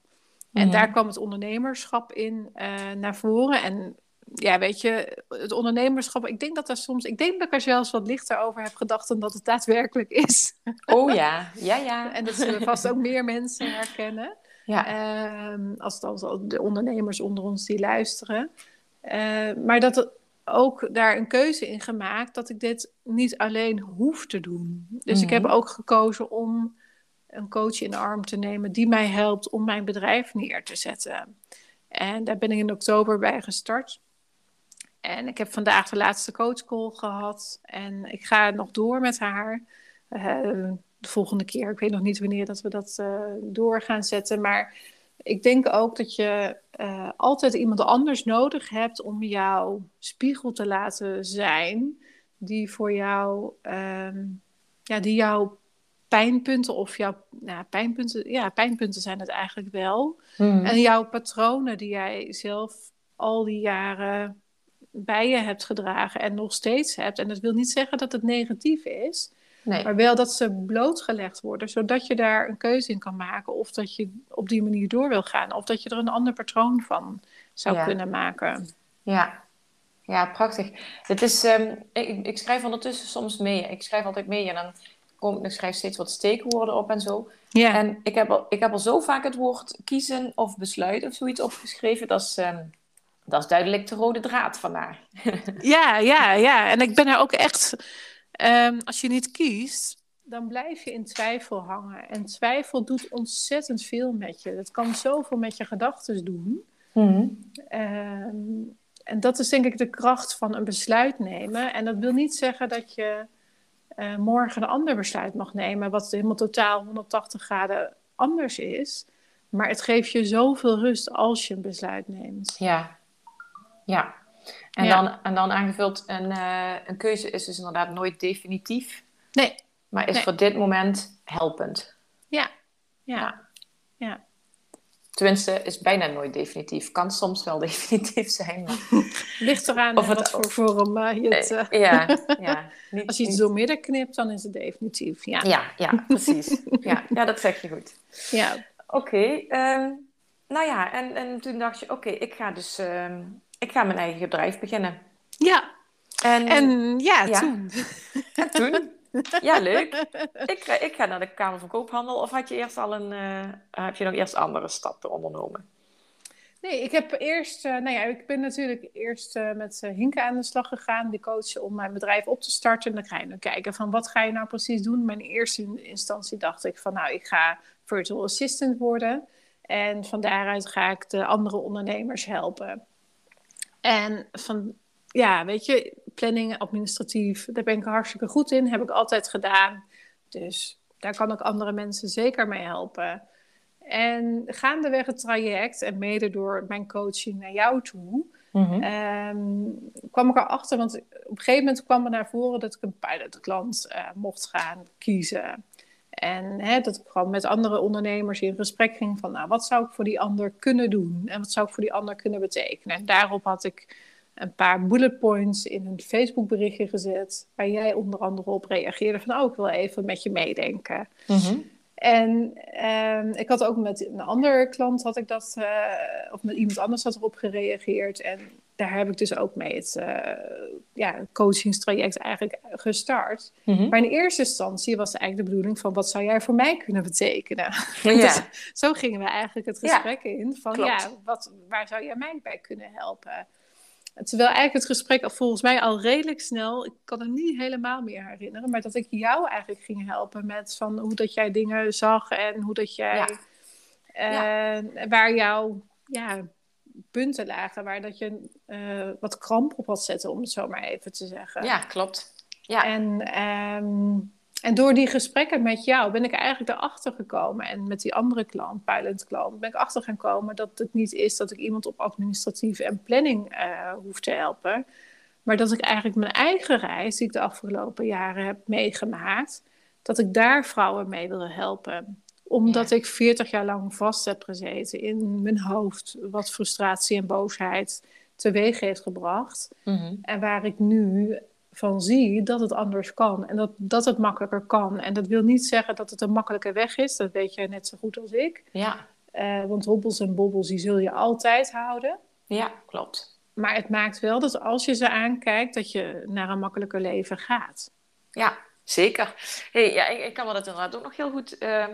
En daar kwam het ondernemerschap in uh, naar voren. En ja, weet je, het ondernemerschap, ik denk dat er soms, ik denk dat ik er zelfs wat lichter over heb gedacht dan dat het daadwerkelijk is. Oh ja, ja, ja. en dat zullen vast ook meer mensen herkennen. Ja. Uh, als dan de ondernemers onder ons die luisteren. Uh, maar dat er ook daar een keuze in gemaakt dat ik dit niet alleen hoef te doen. Dus ik heb mhm. ook gekozen om een coach in de arm te nemen die mij helpt om mijn bedrijf neer te zetten. En daar ben ik in oktober bij gestart. En ik heb vandaag de laatste coachcall gehad. En ik ga nog door met haar. Uh, de volgende keer. Ik weet nog niet wanneer dat we dat uh, door gaan zetten. Maar ik denk ook dat je uh, altijd iemand anders nodig hebt om jouw spiegel te laten zijn. Die voor jou, um, ja, die jouw pijnpunten of jouw nou, pijnpunten, ja, pijnpunten zijn het eigenlijk wel. Mm. En jouw patronen die jij zelf al die jaren bij je hebt gedragen en nog steeds hebt. En dat wil niet zeggen dat het negatief is. Nee. Maar wel dat ze blootgelegd worden, zodat je daar een keuze in kan maken. Of dat je op die manier door wil gaan. Of dat je er een ander patroon van zou kunnen maken. Ja, ja prachtig. Het is, um, ik, ik, schrijf ondertussen soms mee. Ik schrijf altijd mee en dan kom ik schrijf steeds wat steekwoorden op en zo. Ja. En ik heb, al, ik heb al zo vaak het woord kiezen of besluiten of zoiets opgeschreven. Dat is, um, dat is duidelijk de rode draad vandaag. ja, ja, ja. En ik ben er ook echt Um, als je niet kiest, dan blijf je in twijfel hangen. En twijfel doet ontzettend veel met je. Dat kan zoveel met je gedachten doen. Mm en dat is denk ik de kracht van een besluit nemen. En dat wil niet zeggen dat je uh, morgen een ander besluit mag nemen, wat helemaal totaal 180 graden anders is. Maar het geeft je zoveel rust als je een besluit neemt. Ja, ja. En, dan, en dan aangevuld, een, uh, een keuze is dus inderdaad nooit definitief. Nee. Maar is voor dit moment helpend. Ja. Ja. ja. Tenminste, is bijna nooit definitief. Kan soms wel definitief zijn. Maar... Ligt eraan Of het- wat voor vorm eh, je het... eh, Eh, ja, ja. Niet, als je het niet- door midden knipt, dan is het definitief. Ja. Ja, ja, precies. ja, ja, dat zeg je goed. ja. Oké, ehm, nou ja, en, en toen dacht je, oké, ik ga dus ehm, ik ga mijn eigen bedrijf beginnen. Ja, En, en ja, Ja. toen. en toen, ja, leuk. Ik, ga- ik ga naar de Kamer van Koophandel. Of had je eerst al een, eh, heb je nog eerst andere stappen ondernomen? Nee, ik heb eerst, eh, nou ja, ik ben natuurlijk eerst eh, met eh, Hinke aan de slag gegaan, die coach, om mijn bedrijf op te starten. En dan ga je nu kijken van wat ga je nou precies doen. Maar in eerste in- instantie dacht ik van nou, ik ga virtual assistant worden. En van daaruit ga ik de andere ondernemers helpen. En van, ja, weet je, planning, administratief, daar ben ik hartstikke goed in. Heb ik altijd gedaan. Dus daar kan ik andere mensen zeker mee helpen. En gaandeweg het traject en mede door mijn coaching naar jou toe, ehm, kwam ik erachter, want op een gegeven moment kwam er naar voren dat ik een pilotklant eh mocht gaan kiezen. En hè, dat ik gewoon met andere ondernemers in gesprek ging van, nou, wat zou ik voor die ander kunnen doen? En wat zou ik voor die ander kunnen betekenen? En daarop had ik een paar bullet points in een Facebook berichtje gezet, waar jij onder andere op reageerde van, oh, ik wil even met je meedenken. En ehm, ik had ook met een andere klant had ik dat, eh, of met iemand anders had erop gereageerd. En daar heb ik dus ook mee het eh, ja, coachingstraject eigenlijk gestart. Maar in eerste instantie was eigenlijk de bedoeling van wat zou jij voor mij kunnen betekenen? Ja, Dus zo gingen we eigenlijk het Ja, gesprek in van klopt. ja, wat, waar zou jij mij bij kunnen helpen? Terwijl eigenlijk het gesprek al volgens mij al redelijk snel, ik kan het niet helemaal meer herinneren, maar dat ik jou eigenlijk ging helpen met van hoe dat jij dingen zag en hoe dat jij, Ja. eh, waar jouw ja, punten lagen, waar dat je eh, wat kramp op had zetten, om het zo maar even te zeggen. ja, klopt. Ja, En, ehm, en door die gesprekken met jou ben ik eigenlijk erachter gekomen. En met die andere klant, pilot klant, ben ik achter gaan komen dat het niet is dat ik iemand op administratief en planning eh hoef te helpen. Maar dat ik eigenlijk mijn eigen reis, die ik de afgelopen jaren heb meegemaakt, dat ik daar vrouwen mee wil helpen. Omdat ik 40 jaar lang vast heb gezeten in mijn hoofd, wat frustratie en boosheid teweeg heeft gebracht. Mhm. En waar ik nu van zie dat het anders kan en dat, dat het makkelijker kan. En dat wil niet zeggen dat het een makkelijke weg is, dat weet jij net zo goed als ik. ja, Eh, want hobbels en bobbels, die zul je altijd houden. ja, klopt. Maar het maakt wel dat als je ze aankijkt, dat je naar een makkelijker leven gaat. Ja, zeker. Hey, ja, ik, ik kan me dat inderdaad ook nog heel goed, eh,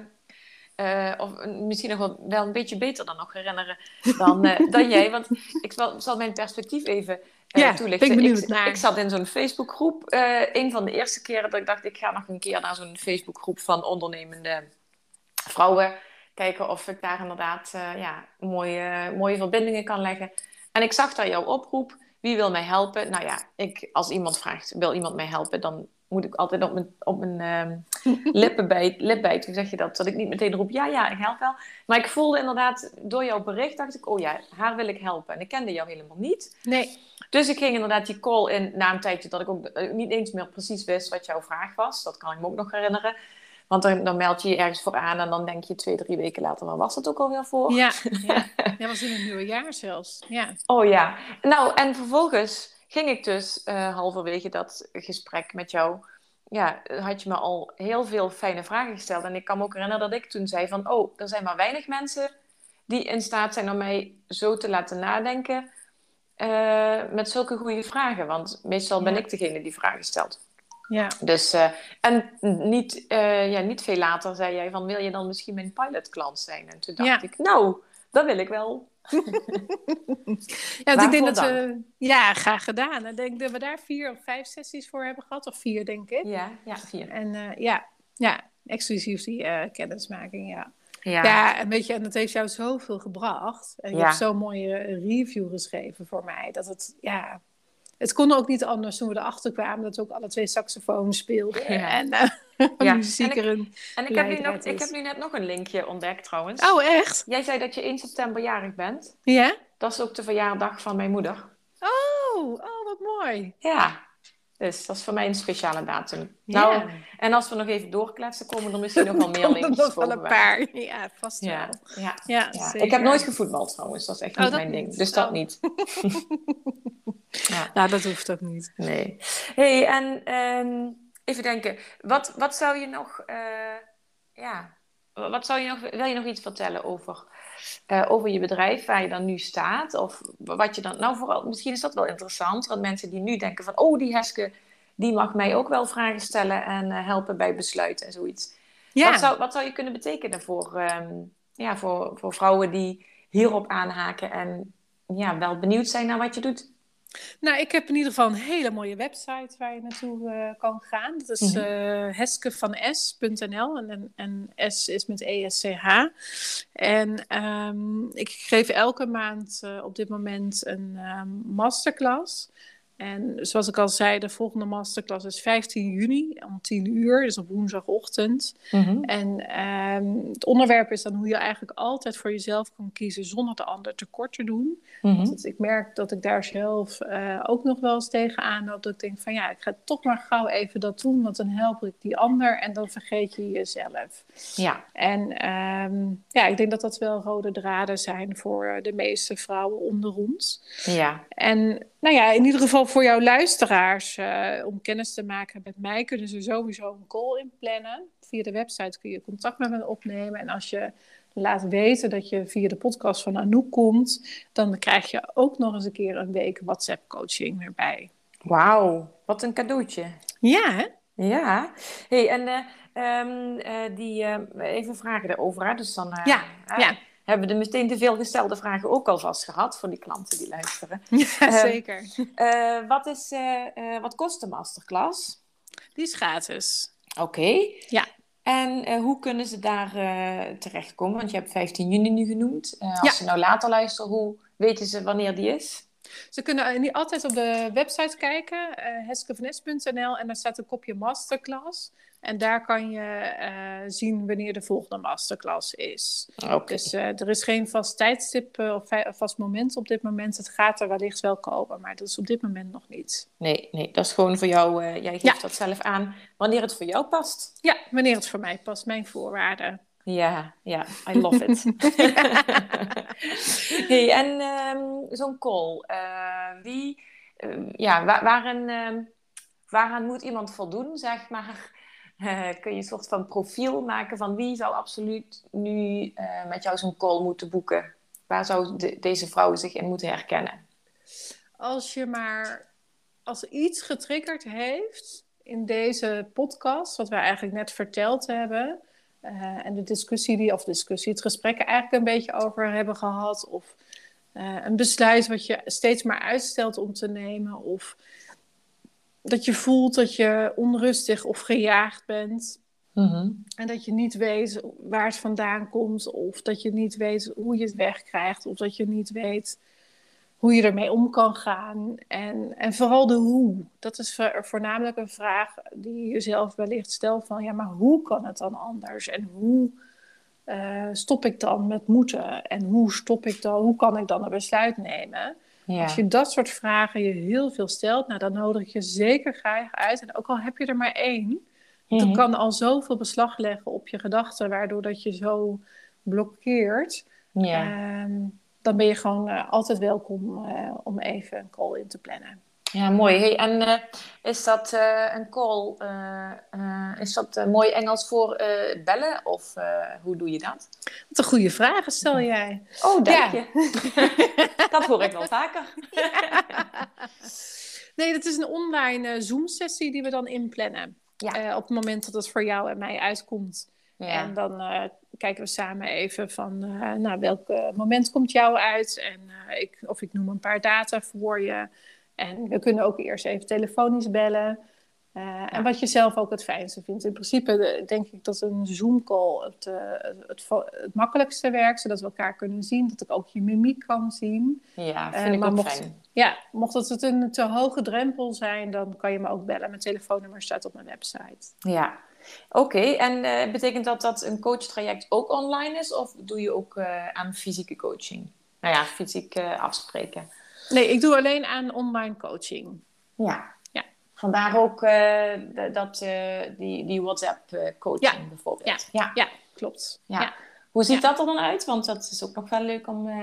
eh, of misschien nog wel, wel een beetje beter dan nog herinneren dan, eh, dan jij. Want ik zal, zal mijn perspectief even eh, Ja, toelichten. ik ik, naar. ik zat in zo'n Facebookgroep. eh een van de eerste keren dat ik dacht, ik ga nog een keer naar zo'n Facebookgroep van ondernemende vrouwen. Kijken of ik daar inderdaad eh, ja, mooie, mooie verbindingen kan leggen. En ik zag daar jouw oproep. Wie wil mij helpen? Nou ja, ik, als iemand vraagt, wil iemand mij helpen? Dan moet ik altijd op mijn, op mijn ehm, lippen bijt, lip bijten. Hoe zeg je dat? Dat ik niet meteen roep, ja, ja, ik help wel. Maar ik voelde inderdaad, door jouw bericht dacht ik, oh ja, haar wil ik helpen. En ik kende jou helemaal niet. Nee, Dus ik ging inderdaad die call in na een tijdje dat ik ook eh, niet eens meer precies wist wat jouw vraag was. Dat kan ik me ook nog herinneren. Want dan, dan meld je je ergens voor aan en dan denk je twee, drie weken later, waar was het ook alweer voor? ja, ja. dat was in het nieuwe jaar zelfs. Ja, Oh ja. Nou, en vervolgens ging ik dus eh, halverwege dat gesprek met jou, ja, had je me al heel veel fijne vragen gesteld. En ik kan me ook herinneren dat ik toen zei van, oh, er zijn maar weinig mensen die in staat zijn om mij zo te laten nadenken eh, met zulke goede vragen. Want meestal ben Ja. ik degene die vragen stelt. Ja. Dus, eh, en niet, eh, ja, niet veel later zei jij van, wil je dan misschien mijn pilotklant zijn? En toen dacht Ja. ik, nou, dat wil ik wel. Ja, want ik denk Waarvoor dat we... Ja, graag gedaan. Ik denk dat we daar vier of vijf sessies voor hebben gehad. Of vier, denk ik. Ja, ja, vier. En eh, ja, ja, exclusief die kennismaking, ja. Ja. Ja, en weet je, en dat heeft jou zoveel gebracht. En je Ja. hebt zo'n mooie review geschreven voor mij. Dat het, ja... Het kon ook niet anders toen we erachter kwamen dat we ook alle twee saxofoon speelden. Ja. En uh, Ja. muziek En ik- erin. En ik heb, nu nog, ik heb nu net nog een linkje ontdekt trouwens. Oh, echt? Jij zei dat je 1 september jarig bent. Ja? Dat is ook de verjaardag van mijn moeder. Oh, oh, wat mooi. Ja. Dus dat is voor mij een speciale datum. Ja. Nou, en als we nog even doorkletsen, komen er misschien nog wel meer er lintjes nog wel een paar. Ja, vast wel. Ja, ja. Ja. Ik heb nooit gevoetbald trouwens, dat is echt Oh, niet mijn ding. Dus dat Oh. niet. ja, Nou, dat hoeft ook niet. nee. hey, en ehm, even denken, wat, wat zou je nog, eh, ja, wat zou je nog, wil je nog iets vertellen over, eh, over je bedrijf, waar je dan nu staat? Of wat je dan, nou vooral, misschien is dat wel interessant, want mensen die nu denken van, oh, die Heske, die mag mij ook wel vragen stellen en eh, helpen bij besluiten en zoiets. Ja, Wat, zou, wat zou je kunnen betekenen voor, ehm, ja, voor, voor vrouwen die hierop aanhaken en ja, wel benieuwd zijn naar wat je doet? Nou, ik heb in ieder geval een hele mooie website waar je naartoe eh, kan gaan. Dat is Mhm. eh heskevanes.nl en, en, S is met ESCH. En ehm, ik geef elke maand eh, op dit moment een ehm, masterclass. En zoals ik al zei, de volgende masterclass is 15 juni om 10 uur, dus op woensdagochtend. En ehm, het onderwerp is dan hoe je eigenlijk altijd voor jezelf kan kiezen zonder de ander tekort te doen. Mhm. Want ik merk dat ik daar zelf eh, ook nog wel eens tegenaan loop. Dat ik denk van ja, ik ga toch maar gauw even dat doen, want dan help ik die ander en dan vergeet je jezelf. Ja, En ehm, ja, ik denk dat dat wel rode draden zijn voor eh, de meeste vrouwen onder ons. ja. En nou ja, in ieder geval voor jouw luisteraars, eh, om kennis te maken met mij, kunnen ze sowieso een call inplannen. Via de website kun je contact met me opnemen. En als je laat weten dat je via de podcast van Anouk komt, dan krijg je ook nog eens een keer een week WhatsApp coaching erbij. Wauw, wat een cadeautje. Ja, hè? Ja. hey, en eh, ehm, eh, die, even vragen erover. Hè? Dus dan Ja, ja. Hebben we de meteen te veel gestelde vragen ook alvast gehad voor die klanten die luisteren. Ja, zeker. Eh, wat, is, eh, eh, wat kost de masterclass? Die is gratis. Oké. Ja. En hoe kunnen ze daar eh, terechtkomen? Want je hebt 15 juni nu genoemd. Als Ja. ze nou later luisteren, hoe weten ze wanneer die is? Ze kunnen niet altijd op de website kijken, heskevanes.nl, en daar staat een kopje masterclass. En daar kan je eh, zien wanneer de volgende masterclass is. Oké. Dus eh, er is geen vast tijdstip eh, of vast moment op dit moment. Het gaat er wellicht wel komen, maar dat is op dit moment nog niet. Nee, nee, dat is gewoon voor jou. jij geeft Ja. dat zelf aan wanneer het voor jou past. Ja, wanneer het voor mij past, mijn voorwaarden. Ja, ja, I love it. hey, en ehm, zo'n call, wie, ehm, ja, wa- waaraan, ehm, waaraan moet iemand voldoen, zeg maar? Eh, kun je een soort van profiel maken van wie zou absoluut nu eh, met jou zo'n call moeten boeken? Waar zou de- deze vrouw zich in moeten herkennen? Als je maar, als iets getriggerd heeft in deze podcast, wat wij eigenlijk net verteld hebben, eh, en de discussie die, of discussie, het gesprek eigenlijk een beetje over hebben gehad, of een besluit wat je steeds maar uitstelt om te nemen, of dat je voelt dat je onrustig of gejaagd bent. En dat je niet weet waar het vandaan komt, of dat je niet weet hoe je het wegkrijgt, of dat je niet weet hoe je ermee om kan gaan. En, en vooral de hoe. Dat is vo- voornamelijk een vraag die je jezelf wellicht stelt van, ja, maar hoe kan het dan anders? En hoe eh, stop ik dan met moeten? En hoe stop ik dan, hoe kan ik dan een besluit nemen? Ja. Als je dat soort vragen je heel veel stelt, nou, dan nodig ik je zeker graag uit. En ook al heb je er maar één, Mhm. dat kan al zoveel beslag leggen op je gedachten, waardoor dat je zo blokkeert. ja. Ehm, dan ben je gewoon eh, altijd welkom eh, om even een call in te plannen. Ja, mooi. Hey, en eh, is dat eh, een call, eh, is dat mooi Engels voor bellen of hoe doe je dat? Wat een goede vragen stel jij. Oh, dank Ja. je. dat hoor ik wel vaker. Nee, dat is een online Zoom-sessie die we dan inplannen. Ja. Op het moment dat het voor jou en mij uitkomt. Ja. En dan kijken we samen even van, eh, nou, welk moment komt jou uit? En ik, of ik noem een paar data voor je. En we kunnen ook eerst even telefonisch bellen. Eh, En wat je zelf ook het fijnste vindt. In principe eh, denk ik dat een Zoom-call het, eh, het, makkelijkste werkt. Zodat we elkaar kunnen zien. Dat ik ook je mimiek kan zien. ja, vind ik maar ook mocht- fijn. Ja, mocht het een te hoge drempel zijn, dan kan je me ook bellen. Mijn telefoonnummer staat op mijn website. Ja. Oké, en betekent dat dat een coachtraject ook online is of doe je ook aan fysieke coaching? Nou ja, fysiek afspreken. Nee, ik doe alleen aan online coaching. Ja. Ja. vandaar ook uh, dat, uh, die, die WhatsApp-coaching ja. bijvoorbeeld. Ja, ja. klopt. Ja. Hoe ziet dat er dan uit? Want dat is ook nog wel leuk om. Uh,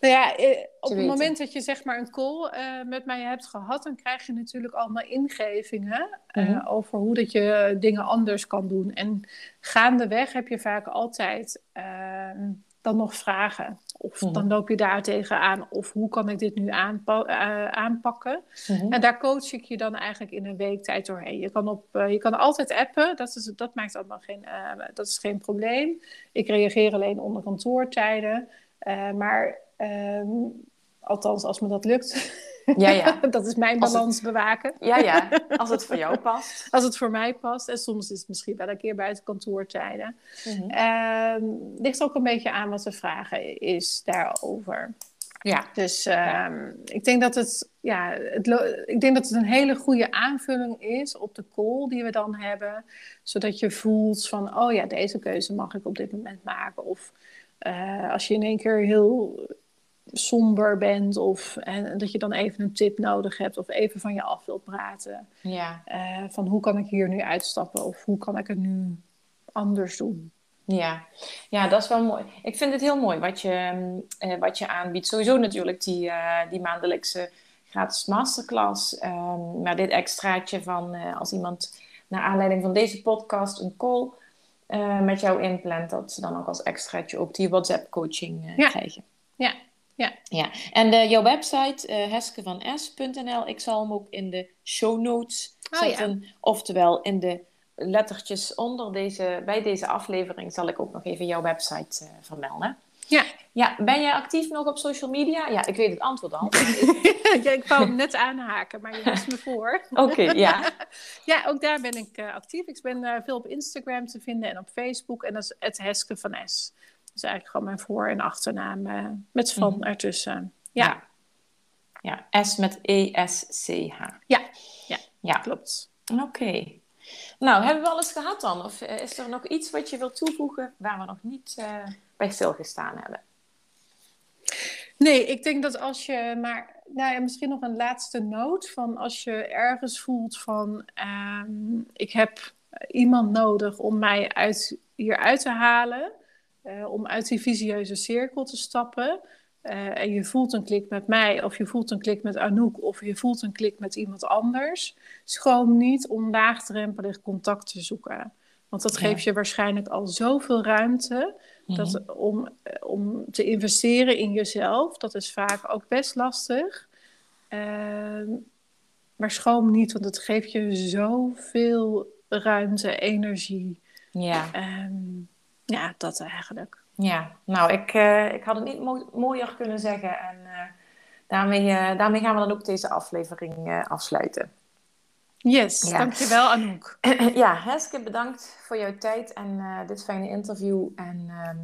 nou ja, op het moment dat je zeg maar een call met mij hebt gehad, dan krijg je natuurlijk allemaal ingevingen mhm. over hoe dat je dingen anders kan doen. En gaandeweg heb je vaak altijd ehm, dan nog vragen. Of mhm. dan loop je daar tegenaan. Of hoe kan ik dit nu eh, aanpakken? Mhm. En daar coach ik je dan eigenlijk in een week tijd doorheen. Je kan, op, uh, je kan altijd appen. Dat, is, dat maakt allemaal geen, uh, dat is geen probleem. Ik reageer alleen onder kantoortijden. maar ehm, althans, als me dat lukt. Ja, ja. dat is mijn balans bewaken. Ja, ja. Als het voor jou past. Als het voor mij past. En soms is het misschien wel een keer buiten kantoortijden. Mm ligt ook een beetje aan wat de vraag is daarover. Ja. Dus ehm, ik denk dat het, ja, het, ik denk dat het een hele goede aanvulling is op de call die we dan hebben. Zodat je voelt van, oh ja, deze keuze mag ik op dit moment maken. Of uh, als je in één keer heel somber bent of en dat je dan even een tip nodig hebt of even van je af wilt praten. Ja. Uh, van hoe kan ik hier nu uitstappen of hoe kan ik het nu anders doen. Ja. ja, dat is wel mooi. Ik vind het heel mooi wat je, uh, wat je aanbiedt. Sowieso natuurlijk die, uh, die maandelijkse gratis masterclass. Um, maar dit extraatje van als iemand naar aanleiding van deze podcast een call met jou inplant, dat ze dan ook als extraatje ook die WhatsApp coaching ja. krijgen. Ja, ja. ja. En de, jouw website, uh, heskevanes.nl, ik zal hem ook in de show notes oh, zetten. Oftewel in de lettertjes onder deze, bij deze aflevering zal ik ook nog even jouw website uh, vermelden. Ja. ja. Ben jij actief nog op social media? Ja, ik weet het antwoord al. ja, ik wou hem net aanhaken, maar je was me voor. Oké, ja. ja, ook daar ben ik uh, actief. Ik ben uh, veel op Instagram te vinden en op Facebook. En dat is het Heske van S is eigenlijk gewoon mijn voor- en achternaam uh, met van mm ertussen. Ja. ja. ja. S met E-S-C-H. Ja. ja, ja, klopt. Oké. Nou, hebben we alles gehad dan? Of eh, is er nog iets wat je wilt toevoegen waar we nog niet uh, bij stilgestaan hebben? Nee, ik denk dat als je maar, nou ja, misschien nog een laatste noot van als je ergens voelt van, uh, ik heb iemand nodig om mij uit, hieruit te halen. Eh, om uit die visieuze cirkel te stappen. Uh, en je voelt een klik met mij, of je voelt een klik met Anouk, of je voelt een klik met iemand anders. Schroom niet om laagdrempelig contact te zoeken. Want dat geeft je waarschijnlijk al zoveel ruimte dat, mhm. om, eh, om te investeren in jezelf. Dat is vaak ook best lastig. Uh, maar schroom niet, want het geeft je zoveel ruimte, energie. Ja. Um, ja, dat eigenlijk. Ja, nou, ik, uh, ik had het niet mooier kunnen zeggen. En uh, daarmee, uh, daarmee gaan we dan ook deze aflevering afsluiten. Yes, ja. dankjewel Anouk. ja, Heske, bedankt voor jouw tijd en dit fijne interview. En ehm,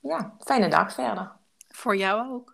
ja, fijne dag verder. Voor jou ook.